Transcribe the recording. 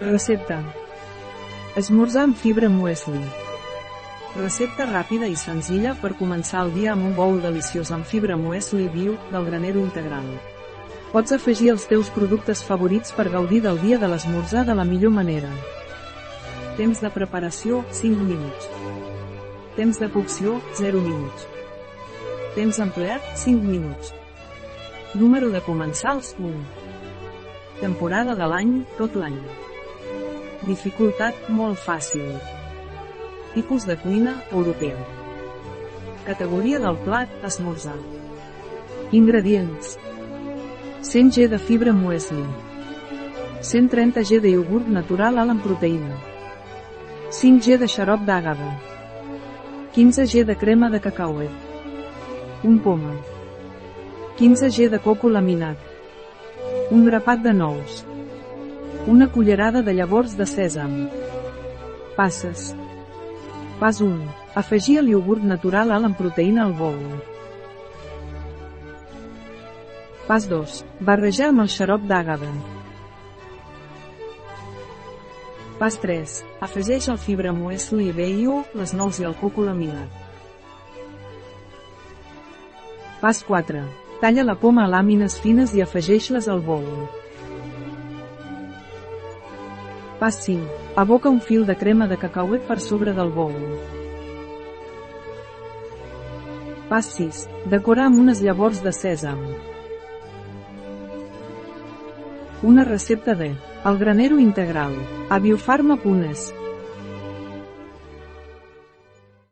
Recepta. Esmorzar amb fibra muesli. Recepta ràpida i senzilla per començar el dia amb un bol deliciós amb fibra muesli viu, del granero integral. Pots afegir els teus productes favorits per gaudir del dia de l'esmorzar de la millor manera. Temps de preparació, 5 minuts. Temps de cocció, 0 minuts. Temps empleat, 5 minuts. Número de comensals, 1. Temporada de l'any, tot l'any. Dificultat, molt fàcil. Tipus de cuina, europeu. Categoria del plat, esmorzar. Ingredients. 100 g de fibra muesli. 130 g de iogurt natural alt en proteïna. 5 g de xarop d'àgave. 15 g de crema de cacauet. Un poma. 15 g de coco laminat. Un grapat de nous. Una cullerada de llavors de sèsam. Passes. Pas 1. Afegir el iogurt natural alt en proteïna al bol. Pas 2. Barrejar amb el xarop d'àgave. Pas 3. Afegeix el fibra muesli i veio, les nous i el coco laminat. Pas 4. Talla la poma a làmines fines i afegeix-les al bol. Pas 5. Aboca un fil de crema de cacauet per sobre del bol. Pas 6. Decora amb unes llavors de sèsam. Una recepta de El granero integral, a Biofarma Punes.